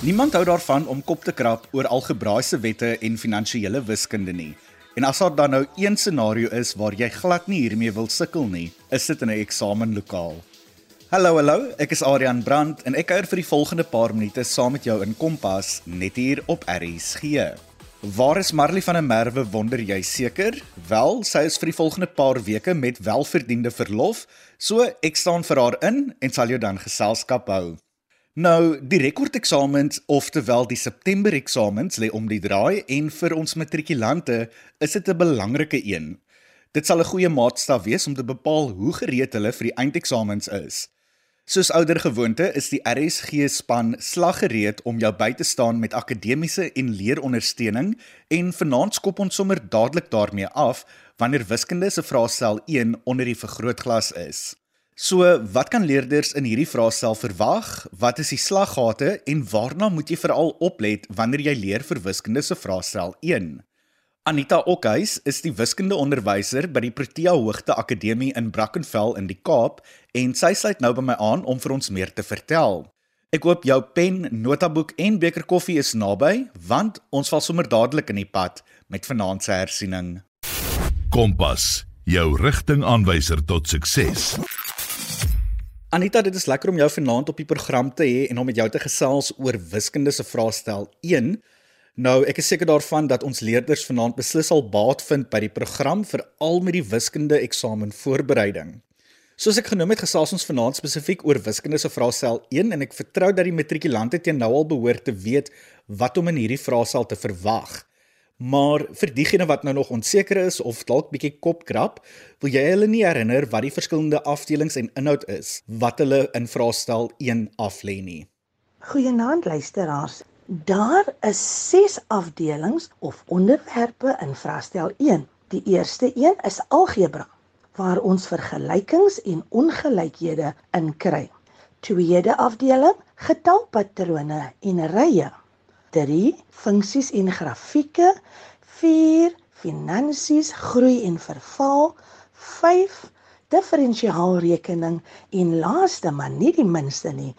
Niemand hou daarvan om kop te krap oor algebraaise wette en finansiële wiskunde nie. En as daar dan nou een scenario is waar jy glad nie hiermee wil sukkel nie, is dit in 'n eksamenlokaal. Hallo hallo, ek is Adrian Brandt en ek kuier vir die volgende paar minute saam met jou in Kompas net hier op RSG. Waar is Marley van der Merwe wonder jy seker? Wel, sy is vir die volgende paar weke met welverdiende verlof, so ek staan vir haar in en sal jou dan geselskap hou. Nou, die rekordeksamens, oftewel die September eksamens, lê om die draai en vir ons matrikulante is dit 'n belangrike een. Dit sal 'n goeie maatstaf wees om te bepaal hoe gereed hulle vir die eindeksamens is. Soos ouer gewoonte is die RSG span slaggereed om jou by te staan met akademiese en leerondersteuning en vanaand skop ons sommer dadelik daarmee af wanneer wiskunde se vraestel 1 onder die vergrootglas is. So, wat kan leerders in hierdie vraestel verwag? Wat is die slaggate en waarna moet jy veral oplet wanneer jy leer vir wiskunde se vraestel 1? Anita Okhuis is die wiskundeonderwyser by die Protea Hoogte Akademie in Brackenfell in die Kaap en sy sluit nou by my aan om vir ons meer te vertel. Ek hoop jou pen, notaboek en beker koffie is naby, want ons val sommer dadelik in die pad met vanaand se hersiening. Kompas, jou rigtingaanwyser tot sukses. Anita, dit is lekker om jou vanaand op die program te hê en om met jou te gesels oor wiskunde se vraestel 1. Nou, ek is seker daarvan dat ons leerders vanaand beslis sal baat vind by die program vir al met die wiskunde eksamen voorbereiding. Soos ek genoem het, gesels ons vanaand spesifiek oor wiskunde se vraestel 1 en ek vertrou dat die matrikulante teen nou al behoort te weet wat om in hierdie vraestel te verwag. Maar vir diegene wat nou nog onseker is of dalk bietjie kopkrap, wil jy hulle nie herinner wat die verskillende afdelings en inhoud is wat hulle in vraestel 1 aflê nie. Goeienaand luisteraars. Daar is 6 afdelings of onderwerpe in vraestel 1. Die eerste een is algebra waar ons vergelykings en ongelykhede in kry. Tweede afdeling getalpatrone en rye 3 funksies en grafieke 4 finansies groei en verval 5 diferensiaalrekening en laaste maar nie die minste nie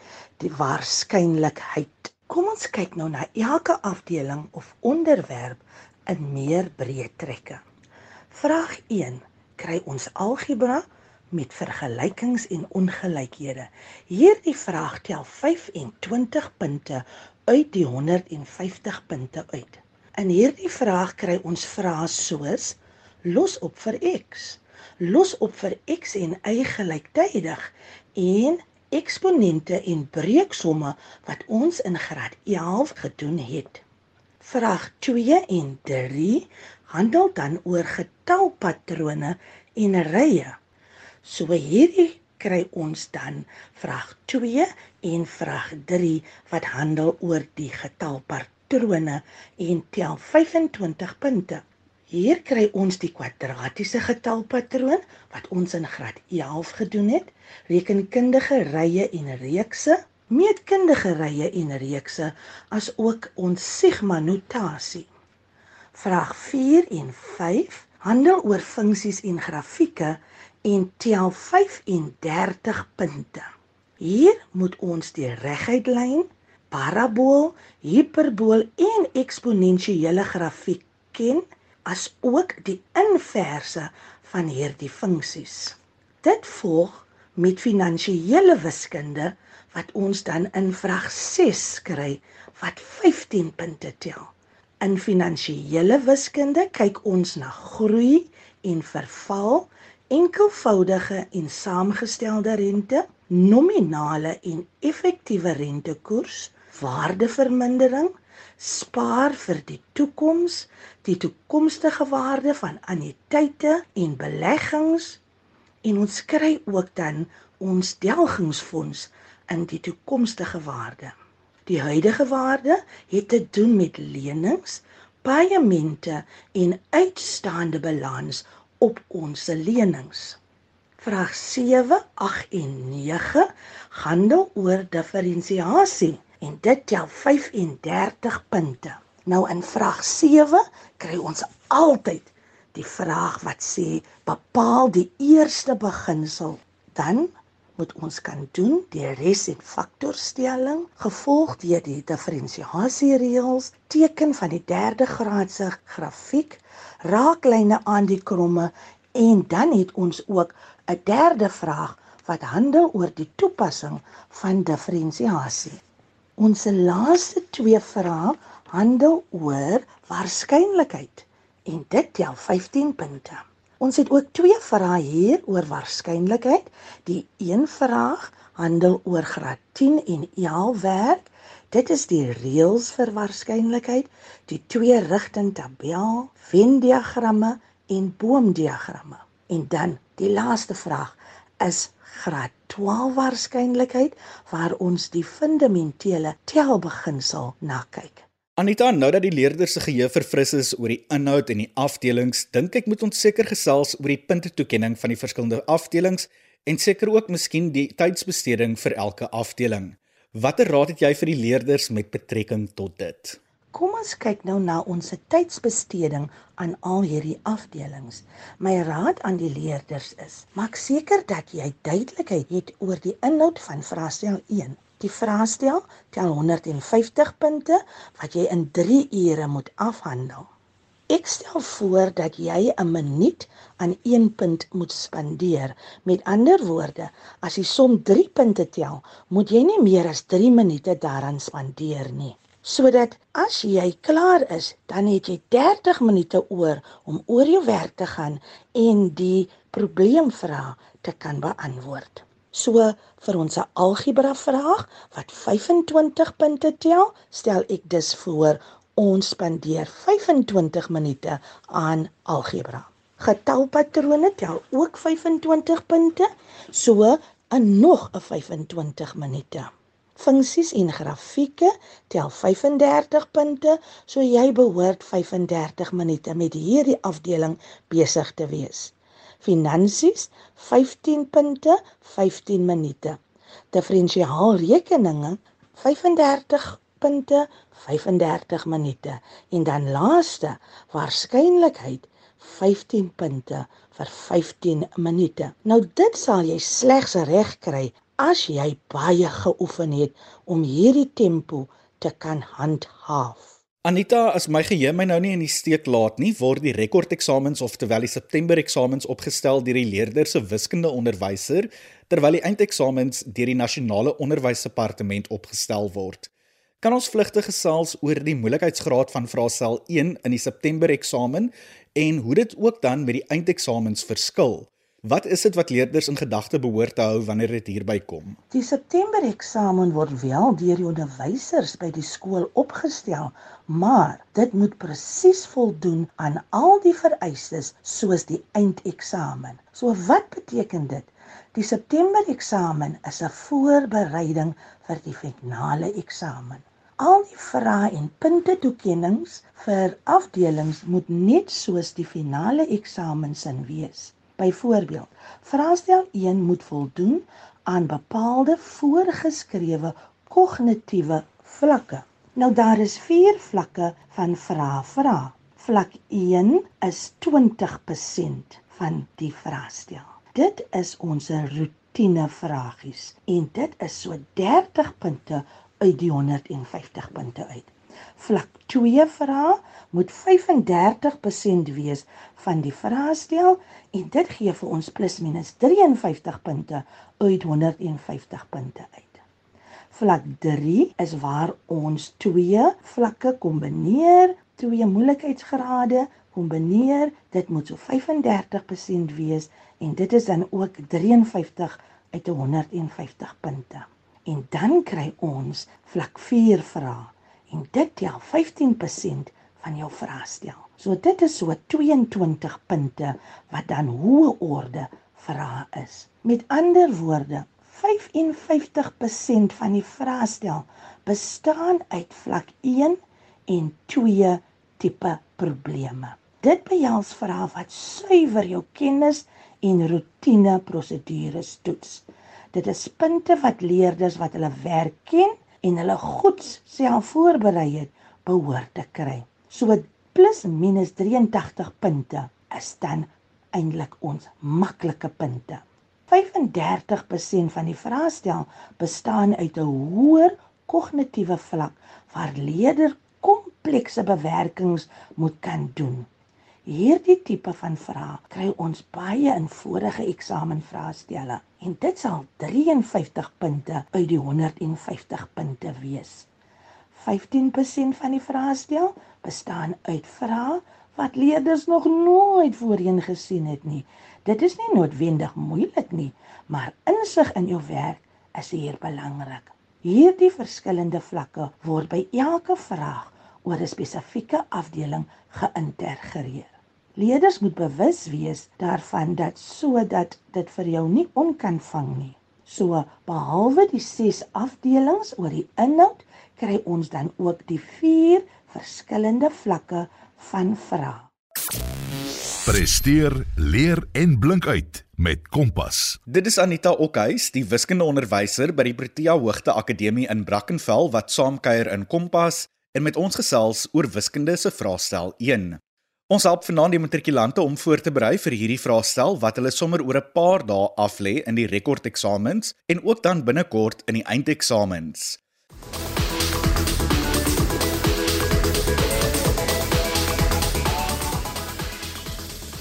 die waarskynlikheid kom ons kyk nou na elke afdeling of onderwerp in meer breë trekke vraag 1 kry ons algebra met vergelykings en ongelykhede. Hierdie vraag tel 25 punte uit die 150 punte uit. In hierdie vraag kry ons vrae soos los op vir x, los op vir x en y gelyktydig en eksponente en breeksomme wat ons in graad 11 gedoen het. Vraag 2 en 3 handel dan oor getalpatrone en rye. So hierdie kry ons dan vraag 2 en vraag 3 wat handel oor die getalpatrone en tel 25 punte. Hier kry ons die kwadratiese getalpatroon wat ons in graad 11 gedoen het, rekenkundige rye en reekse, meetkundige rye en reekse, as ook ons sigma notasie. Vraag 4 en 5 handel oor funksies en grafieke en tel 35 punte. Hier moet ons die reguitlyn, parabool, hiperbool en eksponensiële grafiek ken, asook die inverse van hierdie funksies. Dit volg met finansiële wiskunde wat ons dan in vraag 6 kry wat 15 punte tel. In finansiële wiskunde kyk ons na groei en verval enkelvoudige en saamgestelde rente, nominale en effektiewe rentekoers, waardevermindering, spaar vir die toekoms, die toekomstige waarde van anniteite en beleggings en ons kry ook dan ons delgingsfonds in die toekomstige waarde. Die huidige waarde het te doen met lenings, paemente en uitstaande balans op ons lenings. Vraag 7, 8 en 9 handel oor diferensiasie en dit tel 35 punte. Nou in vraag 7 kry ons altyd die vraag wat sê bepaal die eerste beginsel. Dan moet ons kan doen die res en faktorstelling gevolg deur die diferensiasiereëls, teken van die derde graadse grafiek, raaklyne aan die kromme en dan het ons ook 'n derde vraag wat handel oor die toepassing van diferensiasie. Ons laaste twee vrae handel oor waarskynlikheid en dit tel 15 punte. Ons het ook twee vrae hier oor waarskynlikheid. Die een vraag handel oor graad 10 en 11 werk. Dit is die reëls vir waarskynlikheid, die twee rigting tabel, Venn-diagramme en boomdiagramme. En dan die laaste vraag is graad 12 waarskynlikheid waar ons die fundamentele telbeginsel na kyk. Anita, nou dat die leerders se geheue verfris is oor die inhoud en die afdelings, dink ek moet ons seker gesels oor die puntetoekenning van die verskillende afdelings en seker ook miskien die tydsbesteding vir elke afdeling. Watter raad het jy vir die leerders met betrekking tot dit? Kom ons kyk nou na ons tydsbesteding aan al hierdie afdelings. My raad aan die leerders is: maak seker dat jy duidelikheid het oor die inhoud van vraestel 1. Die vraestel tel 150 punte wat jy in 3 ure moet afhandel. Ek stel voor dat jy 'n minuut aan een punt moet spandeer. Met ander woorde, as jy som 3 punte tel, moet jy nie meer as 3 minute daaraan spandeer nie sodat as jy klaar is, dan het jy 30 minute oor om oor jou werk te gaan en die probleemvraag te kan beantwoord. So vir ons algebra vraag wat 25 punte tel, stel ek dus voor ons spandeer 25 minute aan algebra. Getalpatrone tel ook 25 punte, so 'n nog 'n 25 minute funksies en grafieke tel 35 punte, so jy behoort 35 minute met hierdie afdeling besig te wees. Finansies 15 punte, 15 minute. Diferensiaalrekeninge 35 punte, 35 minute. En dan laaste, waarskynlikheid 15 punte vir 15 minute. Nou dit sal jy slegs reg kry as jy baie geoefen het om hierdie tempo te kan handhaaf. Anita, as my geheue my nou nie in die steek laat nie, word die rekordeksamens of terwyl die September eksamens opgestel deur die leerder se wiskunde onderwyser, terwyl die eindeksamens deur die nasionale onderwysdepartement opgestel word. Kan ons vlugtig gesels oor die moeilikheidsgraad van vraestel 1 in die September eksamen en hoe dit ook dan met die eindeksamens verskil? Wat is dit wat leerders in gedagte behoort te hou wanneer dit hierby kom? Die September eksamen word wel deur die onderwysers by die skool opgestel, maar dit moet presies voldoen aan al die vereistes soos die eindeksamen. So wat beteken dit? Die September eksamen is 'n voorbereiding vir die finale eksamen. Al die vrae en punte toekennings vir afdelings moet net soos die finale eksamen sin wees. Byvoorbeeld, vraestel 1 moet voldoen aan bepaalde voorgeskrewe kognitiewe vlakke. Nou daar is 4 vlakke van vrae-vrae. Vlak 1 is 20% van die vraestel. Dit is ons rotine vragies en dit is so 30 punte uit die 150 punte uit. Vlak 2 vrae moet 35% wees van die vraestel en dit gee vir ons plus minus 53 punte uit 150 punte uit. Vlak 3 is waar ons twee vlakke kombineer, twee moeilikheidsgrade kombineer, dit moet so 35% wees en dit is dan ook 53 uit 150 punte. En dan kry ons vlak 4 vrae en dit tel 15% van jou vraestel. So dit is so 22 punte wat dan hoë orde vrae is. Met ander woorde, 55% van die vraestel bestaan uit vlak 1 en 2 tipe probleme. Dit behels vrae wat suiwer jou kennis en rotine prosedures toets. Dit is punte wat leerders wat hulle werk ken en hulle goed self voorberei het, behoort te kry. So plus minus 83 punte is dan eintlik ons maklike punte. 35% van die vraestel bestaan uit 'n hoër kognitiewe vlak waar leerder komplekse bewerkings moet kan doen. Hierdie tipe van vrae kry ons baie in vorige eksamenvraestelle en dit sal 53 punte uit die 150 punte wees. 15% van die vraestel bestaan uit vrae wat leerders nog nooit voorheen gesien het nie. Dit is nie noodwendig moeilik nie, maar insig in jou werk is hier belangrik. Hierdie verskillende vlakke word by elke vraag oor 'n spesifieke afdeling geïntegreer. Leerders moet bewus wees daarvan dat sodat dit vir jou nie onkan vang nie. So behalwe die 6 afdelings oor die inhoud, kry ons dan ook die 4 verskillende vlakke van vrae. Presteer, leer en blink uit met Kompas. Dit is Anita Okhuis, die wiskundeonderwyser by die Protea Hoogte Akademie in Brackenfell wat saamkuier in Kompas en met ons gesels oor wiskunde se vraestel 1. Ons help vanaand die matrikulante om voor te berei vir hierdie vraestel wat hulle sommer oor 'n paar dae aflê in die rekordeksamens en ook dan binnekort in die eindeksamens.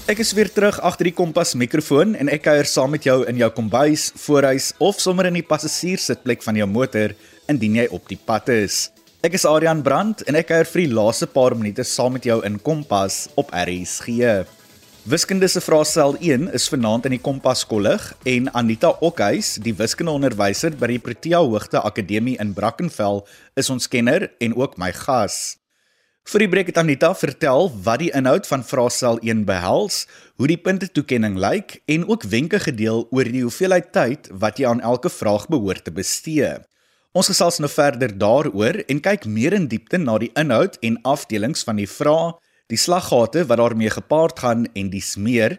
Ek is weer terug agter die kompas mikrofoon en ek kuier saam met jou in jou kombuis, voorhuis of sommer in die passasierssitplek van jou motor indien jy op die pad is. Ek is Adrian Brandt en ek kuier vir die laaste paar minute saam met jou in Kompas op RSG. Wiskunde se vraestel 1 is vanaand in die Kompas kollig en Anita Okhuis, die wiskundeonderwyser by die Protea Hoogte Akademie in Brackenfell, is ons kenner en ook my gas. Vir die breek het Anita vertel wat die inhoud van vraestel 1 behels, hoe die puntetoekenning lyk en ook wenke gedeel oor die hoeveelheid tyd wat jy aan elke vraag behoort te bestee. Ons gesels nou verder daaroor en kyk meer in diepte na die inhoud en afdelings van die vrae, die slaggate wat daarmee gepaard gaan en dis meer.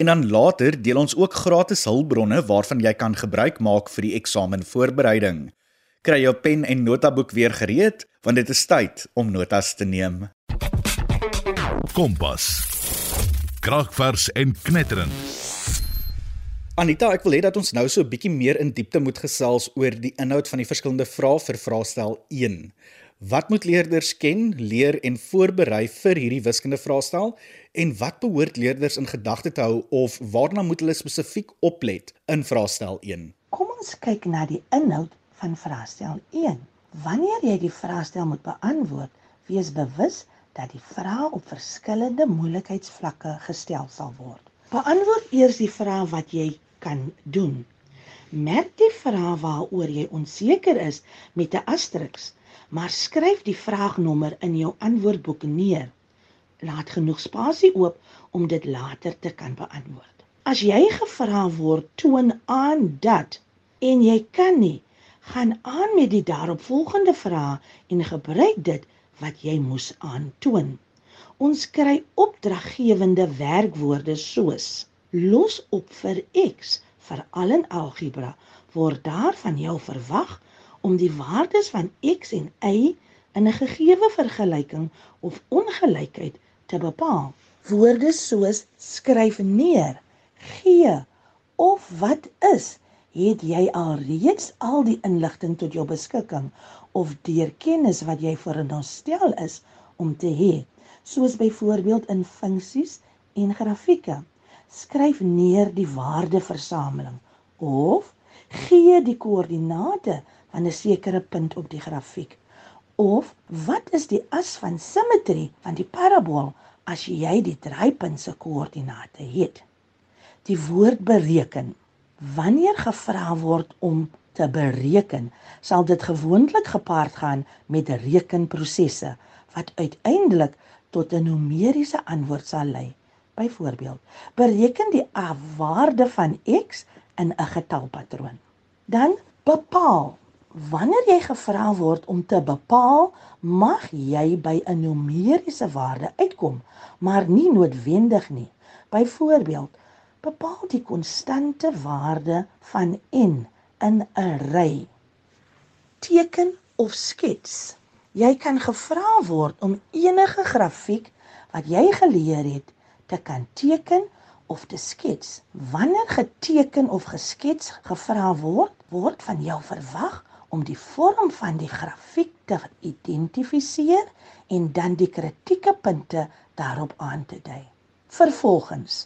En dan later deel ons ook gratis hulpbronne waarvan jy kan gebruik maak vir die eksamenvoorbereiding. Kry jou pen en notaboek weer gereed want dit is tyd om notas te neem. Kompas. Kragvers en knetterend. Anita, ek wil hê dat ons nou so 'n bietjie meer in diepte moet gesels oor die inhoud van die verskillende vrae vir vraestel 1. Wat moet leerders ken, leer en voorberei vir hierdie wiskundige vraestel en wat behoort leerders in gedagte te hou of waarna moet hulle spesifiek oplet in vraestel 1? Kom ons kyk na die inhoud van vraestel 1. Wanneer jy die vraestel moet beantwoord, wees bewus dat die vrae op verskillende moeilikheidsvlakke gestel sal word. Beantwoord eers die vraag wat jy kan doen. Merk die vraag waaroor jy onseker is met 'n asteriks, maar skryf die vraagnommer in jou antwoordboek neer. Laat genoeg spasie oop om dit later te kan beantwoord. As jy gevra word toon aan dat en jy kan nie gaan aan met die daaropvolgende vrae en gebruik dit wat jy moes aantoon. Ons kry opdraggewende werkwoorde soos los op vir x veral in algebra word daar van jou verwag om die waardes van x en y in 'n gegeewe vergelyking of ongelykheid te bepaal. Woorde soos skryf neer, gee of wat is het jy alreeds al die inligting tot jou beskikking of deur kennis wat jy veronderstel is om te hê soos byvoorbeeld in funksies en grafieke skryf neer die waardeversameling of gee die koördinate van 'n sekere punt op die grafiek of wat is die as van simmetrie van die parabool as jy die draaipunt se koördinate het die woord bereken Wanneer gevra word om te bereken, sal dit gewoonlik gepaard gaan met rekenprosesse wat uiteindelik tot 'n numeriese antwoord sal lei. Byvoorbeeld, bereken die waarde van x in 'n getalpatroon. Dan bepaal. Wanneer jy gevra word om te bepaal, mag jy by 'n numeriese waarde uitkom, maar nie noodwendig nie. Byvoorbeeld, bepaal die konstante waarde van n in 'n ry. Teken of skets. Jy kan gevra word om enige grafiek wat jy geleer het te kan teken of te skets. Wanneer geteken of geskets gevra word, word van jou verwag om die vorm van die grafiek te identifiseer en dan die kritieke punte daarop aan te dui. Vervolgens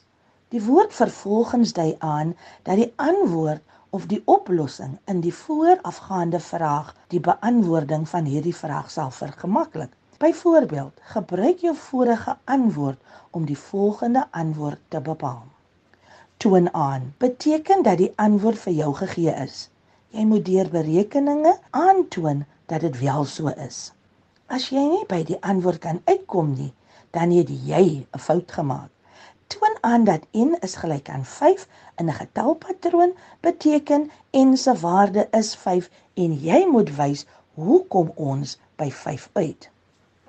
Die woord vervolgens dui aan dat die antwoord of die oplossing in die voorafgaande vraag die beantwoording van hierdie vraag sal vergemaklik. Byvoorbeeld, gebruik jou vorige antwoord om die volgende antwoord te bepaal. Toon aan beteken dat die antwoord vir jou gegee is. Jy moet deur berekeninge aantoon dat dit wel so is. As jy nie by die antwoord kan uitkom nie, dan het jy 'n fout gemaak toon aan dat n is gelyk aan 5 in 'n getalpatroon beteken n se waarde is 5 en jy moet wys hoe kom ons by 5 uit.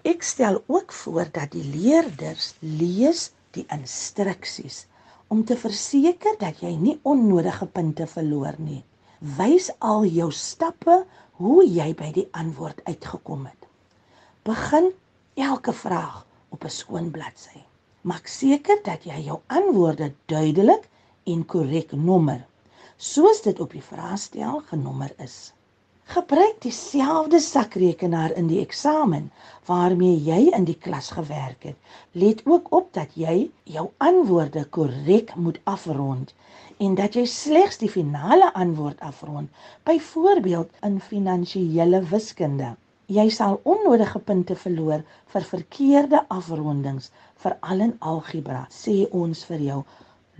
Ek stel ook voor dat die leerders lees die instruksies om te verseker dat jy nie onnodige punte verloor nie. Wys al jou stappe hoe jy by die antwoord uitgekom het. Begin elke vraag op 'n skoon bladsy. Maak seker dat jy jou antwoorde duidelik en korrek nommer, soos dit op die vraestel genommer is. Gebruik dieselfde sakrekenaar in die eksamen waarmee jy in die klas gewerk het. Let ook op dat jy jou antwoorde korrek moet afrond en dat jy slegs die finale antwoord afrond, byvoorbeeld in finansiële wiskunde. Jy sal onnodige punte verloor vir verkeerde afrondings, veral in algebra. Sê ons vir jou,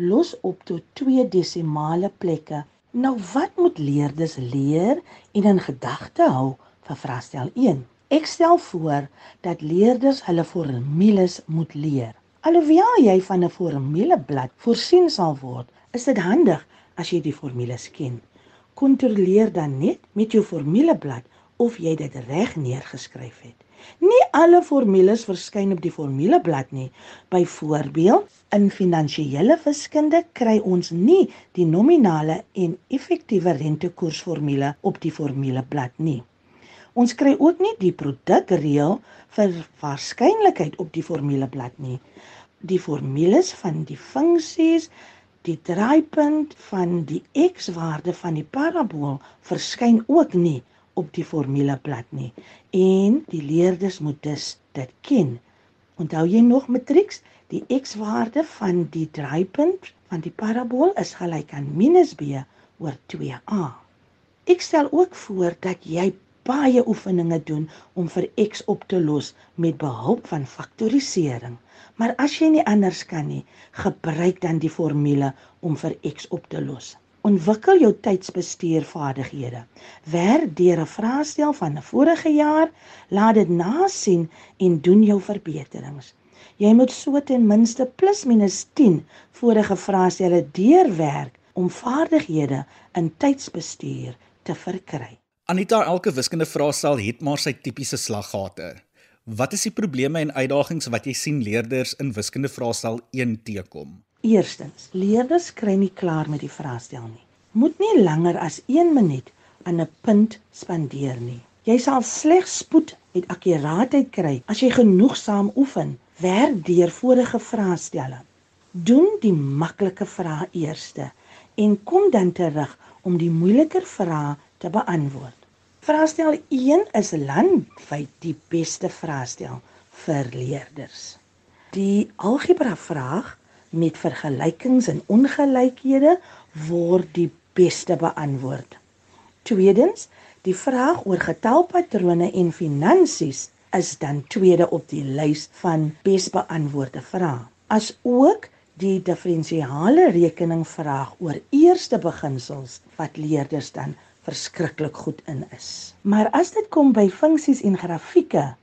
los op tot twee desimale plekke. Nou wat moet leerders leer en in gedagte hou vir vraestel 1? Ek stel voor dat leerders hulle formules moet leer. Alhoewel jy van 'n formuleblad voorsien sal word, is dit handig as jy die formules ken. Kontroleer dan net met jou formuleblad of jy dit reg neergeskryf het. Nie alle formules verskyn op die formuleblad nie. Byvoorbeeld, in finansiële wiskunde kry ons nie die nominale en effektiewe rentekoersformule op die formuleblad nie. Ons kry ook nie die produkreël vir waarskynlikheid op die formuleblad nie. Die formules van die funksies, die draaipunt van die x-waarde van die parabool verskyn ook nie op die formuleblad nie en die leerders moet dus dit ken. Onthou jy nog matrieks? Die x-waarde van die draaipunt van die parabool is gelyk aan -b oor 2a. Ek stel ook voor dat jy baie oefeninge doen om vir x op te los met behulp van faktorisering. Maar as jy nie anders kan nie, gebruik dan die formule om vir x op te los. Ontwikkel jou tydsbestuurvaardighede. Werk deur 'n vraestel van 'n vorige jaar, laat dit nasien en doen jou verbeterings. Jy moet so ten minste plus minus 10 vorige vraestelle deurwerk om vaardighede in tydsbestuur te verkry. Anita, elke wiskunde vraestel het maar sy tipiese slaggate. Wat is die probleme en uitdagings wat jy sien leerders in wiskunde vraestel 1 teekom? Eerstens, leerders kry nie klaar met die vraestel nie. Moet nie langer as 1 minuut aan 'n punt spandeer nie. Jy sal slegs spoed en akkuraatheid kry as jy genoegsaam oefen. Werk deur vorige vraestelle. Doen die maklike vrae eerste en kom dan terug om die moeiliker vrae te beantwoord. Vraestel 1 is landwyd die beste vraestel vir leerders. Die algebra vraag met vergelykings en ongelykhede word die beste beantwoord. Tweedens, die vraag oor getalpatrone en finansies is dan tweede op die lys van bes beantwoorde vrae. As ook die diferensiale rekening vraag oor eerste beginsels wat leerders dan verskriklik goed in is. Maar as dit kom by funksies en grafieke,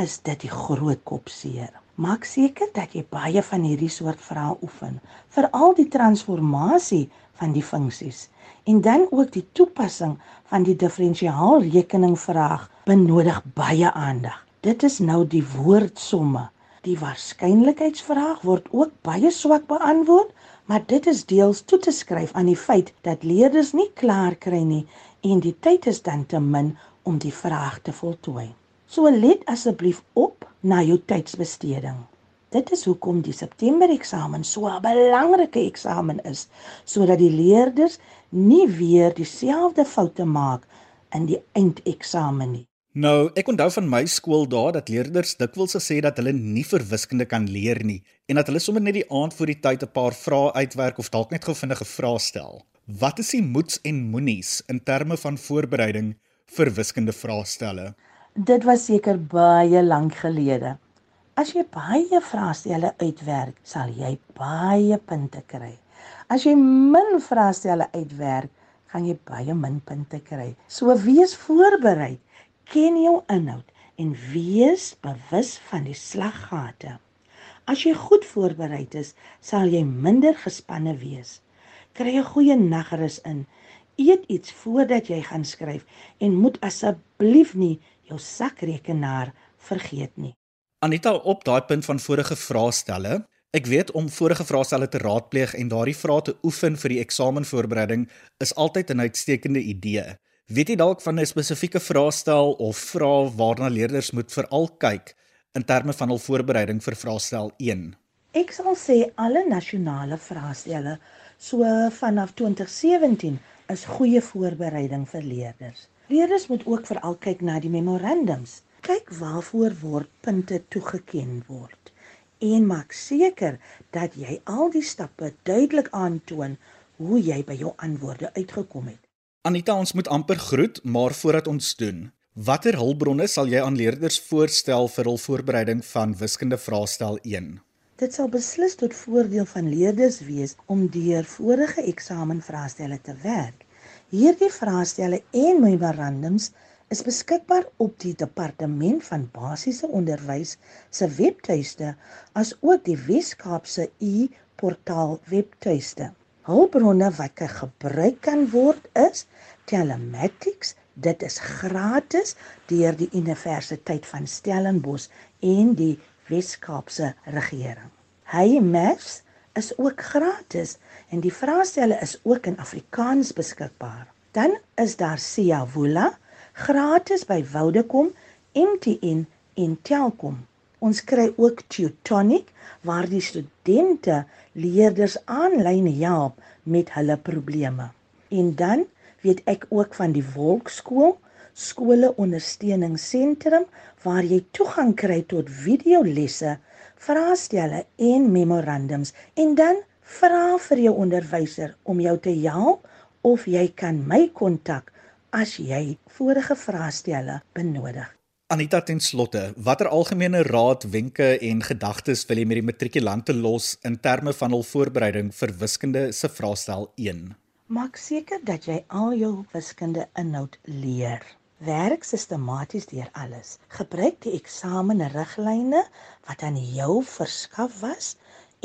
is dit die groot kopseer. Maak seker dat jy baie van hierdie soort vrae oefen, veral die transformasie van die funksies en dan ook die toepassing van die diferensiaalrekening vraag benodig baie aandag. Dit is nou die woordsomme. Die waarskynlikheidsvraag word ook baie swak beantwoord, maar dit is deels toe te skryf aan die feit dat leerders nie klaar kry nie en die tyd is dan te min om die vraag te voltooi. So let asseblief op na jou tydsbesteding. Dit is hoekom die September eksamen so 'n belangrike eksamen is, sodat die leerders nie weer dieselfde foute maak in die eindeksamen nie. Nou, ek onthou van my skool daar dat leerders dikwels gesê dat hulle nie vir wiskunde kan leer nie en dat hulle sommer net die aand voor die tyd 'n paar vrae uitwerk of dalk net gou vinnige vrae stel. Wat is die moets en moenies in terme van voorbereiding vir wiskunde vraestelle? Dit was seker baie lank gelede. As jy baie vraestelle uitwerk, sal jy baie punte kry. As jy min vraestelle uitwerk, gaan jy baie min punte kry. So wees voorberei, ken jou inhoud en wees bewus van die slaggate. As jy goed voorberei is, sal jy minder gespanne wees. Kry 'n goeie nagrus in. Eet iets voordat jy gaan skryf en moet asseblief nie jou sakrekenaar vergeet nie. Anita op daai punt van vorige vraestelle. Ek weet om vorige vraestelle te raadpleeg en daardie vrae te oefen vir die eksamenvoorbereiding is altyd 'n uitstekende idee. Weet jy dalk van 'n spesifieke vraestel of vrae waarna leerders moet veral kyk in terme van hul voorbereiding vir vraestel 1? Ek sal sê alle nasionale vraestelle so vanaf 2017 is goeie voorbereiding vir leerders. Leerders moet ook veral kyk na die memorandums kyk waarvoor word punte toegeken word en maak seker dat jy al die stappe duidelik aantoon hoe jy by jou antwoorde uitgekom het. Anita, ons moet amper groet, maar voordat ons doen, watter hulpbronne sal jy aan leerders voorstel vir hul voorbereiding van wiskunde vraestel 1? Dit sal beslis tot voordeel van leerders wees om deur vorige eksamenvraestelle te werk. Hierdie vraestelle en memorandums is beskikbaar op die departement van basiese onderwys se webtuiste as ook die Wes-Kaapse e-portaal webtuiste. Hulpbronne wat gebruik kan word is Telematics, dit is gratis deur die Universiteit van Stellenbosch en die Wes-Kaapse regering. Hy Maths is ook gratis en die vraestelle is ook in Afrikaans beskikbaar. Dan is daar Siavula gratis by Vodacom, MTN en Telkom. Ons kry ook Teutonic waar die studente leerders aanlyn help met hulle probleme. En dan weet ek ook van die Wolkskool, skole ondersteuningsentrum waar jy toegang kry tot videolesse, vraestelle en memorandums en dan vra vir jou onderwyser om jou te help of jy kan my kontak as jy vorige vraestelle benodig. Anita ten slotte, watter algemene raad, wenke en gedagtes wil jy met die matrikulante los in terme van hul voorbereiding vir wiskunde se vraestel 1? Maak seker dat jy al jou wiskunde inhoud leer. Werk sistematies deur alles. Gebruik die eksamenriglyne wat aan jou verskaf was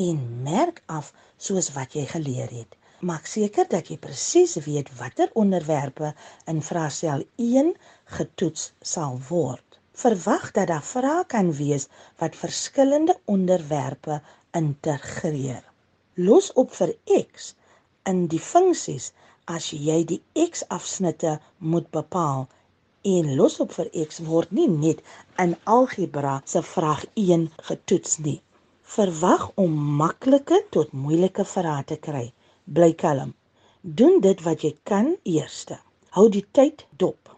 en merk af soos wat jy geleer het. Maak seker dat jy presies weet watter onderwerpe in vraestel 1 getoets sal word. Verwag dat daar vrae kan wees wat verskillende onderwerpe integreer. Los op vir X in die funksies as jy die X afsnitte moet bepaal en los op vir X word nie net in algebra se vraag 1 getoets nie. Verwag om maklike tot moeilike vrae te kry bly kalm. Doen dit wat jy kan eerste. Hou die tyd dop.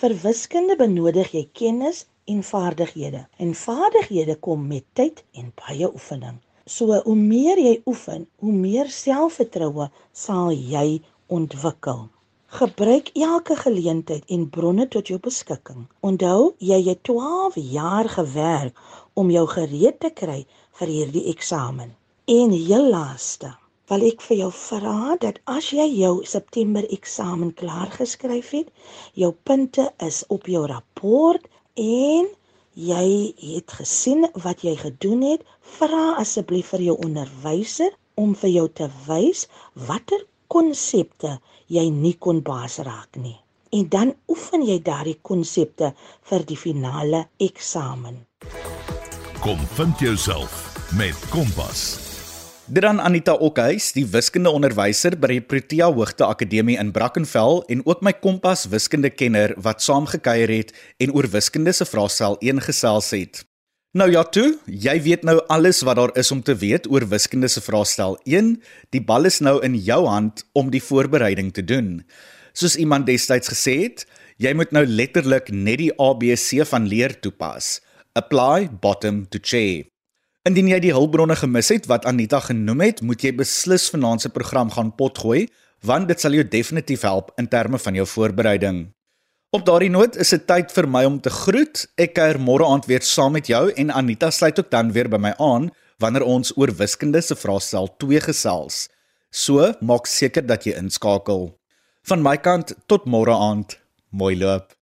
Vir wiskunde benodig jy kennis en vaardighede. En vaardighede kom met tyd en baie oefening. So hoe meer jy oefen, hoe meer selfvertroue sal jy ontwikkel. Gebruik elke geleentheid en bronne tot jou beskikking. Onthou, jy het 12 jaar gewerk om jou gereed te kry vir hierdie eksamen. En heel laaste, wil ek vir jou vra dat as jy jou September eksamen klaar geskryf het, jou punte is op jou rapport en jy het gesien wat jy gedoen het, vra asseblief vir jou onderwyser om vir jou te wys watter konsepte jy nie kon baas raak nie. En dan oefen jy daardie konsepte vir die finale eksamen. Kom vind jouself met Kompas. Dit dan Anita Okhuis, die wiskunde onderwyser by die Protea Hoogte Akademie in Brackenfell en ook my Kompas wiskunde kenner wat saamgekuier het en oor wiskunde se vraestel 1 gesels het. Nou ja toe, jy weet nou alles wat daar is om te weet oor wiskunde se vraestel 1. Die bal is nou in jou hand om die voorbereiding te doen. Soos iemand destyds gesê het, jy moet nou letterlik net die ABC van leer toepas. Apply bottom to chair. Indien jy die hulpbronne gemis het wat Anita genoem het, moet jy beslis vanaand se program gaan potgooi, want dit sal jou definitief help in terme van jou voorbereiding. Op daardie noot is dit tyd vir my om te groet. Ek kuier môre aand weer saam met jou en Anita sluit ook dan weer by my aan wanneer ons oor wiskunde se vraestel 2 gesels. So, maak seker dat jy inskakel. Van my kant tot môre aand. Mooi loop.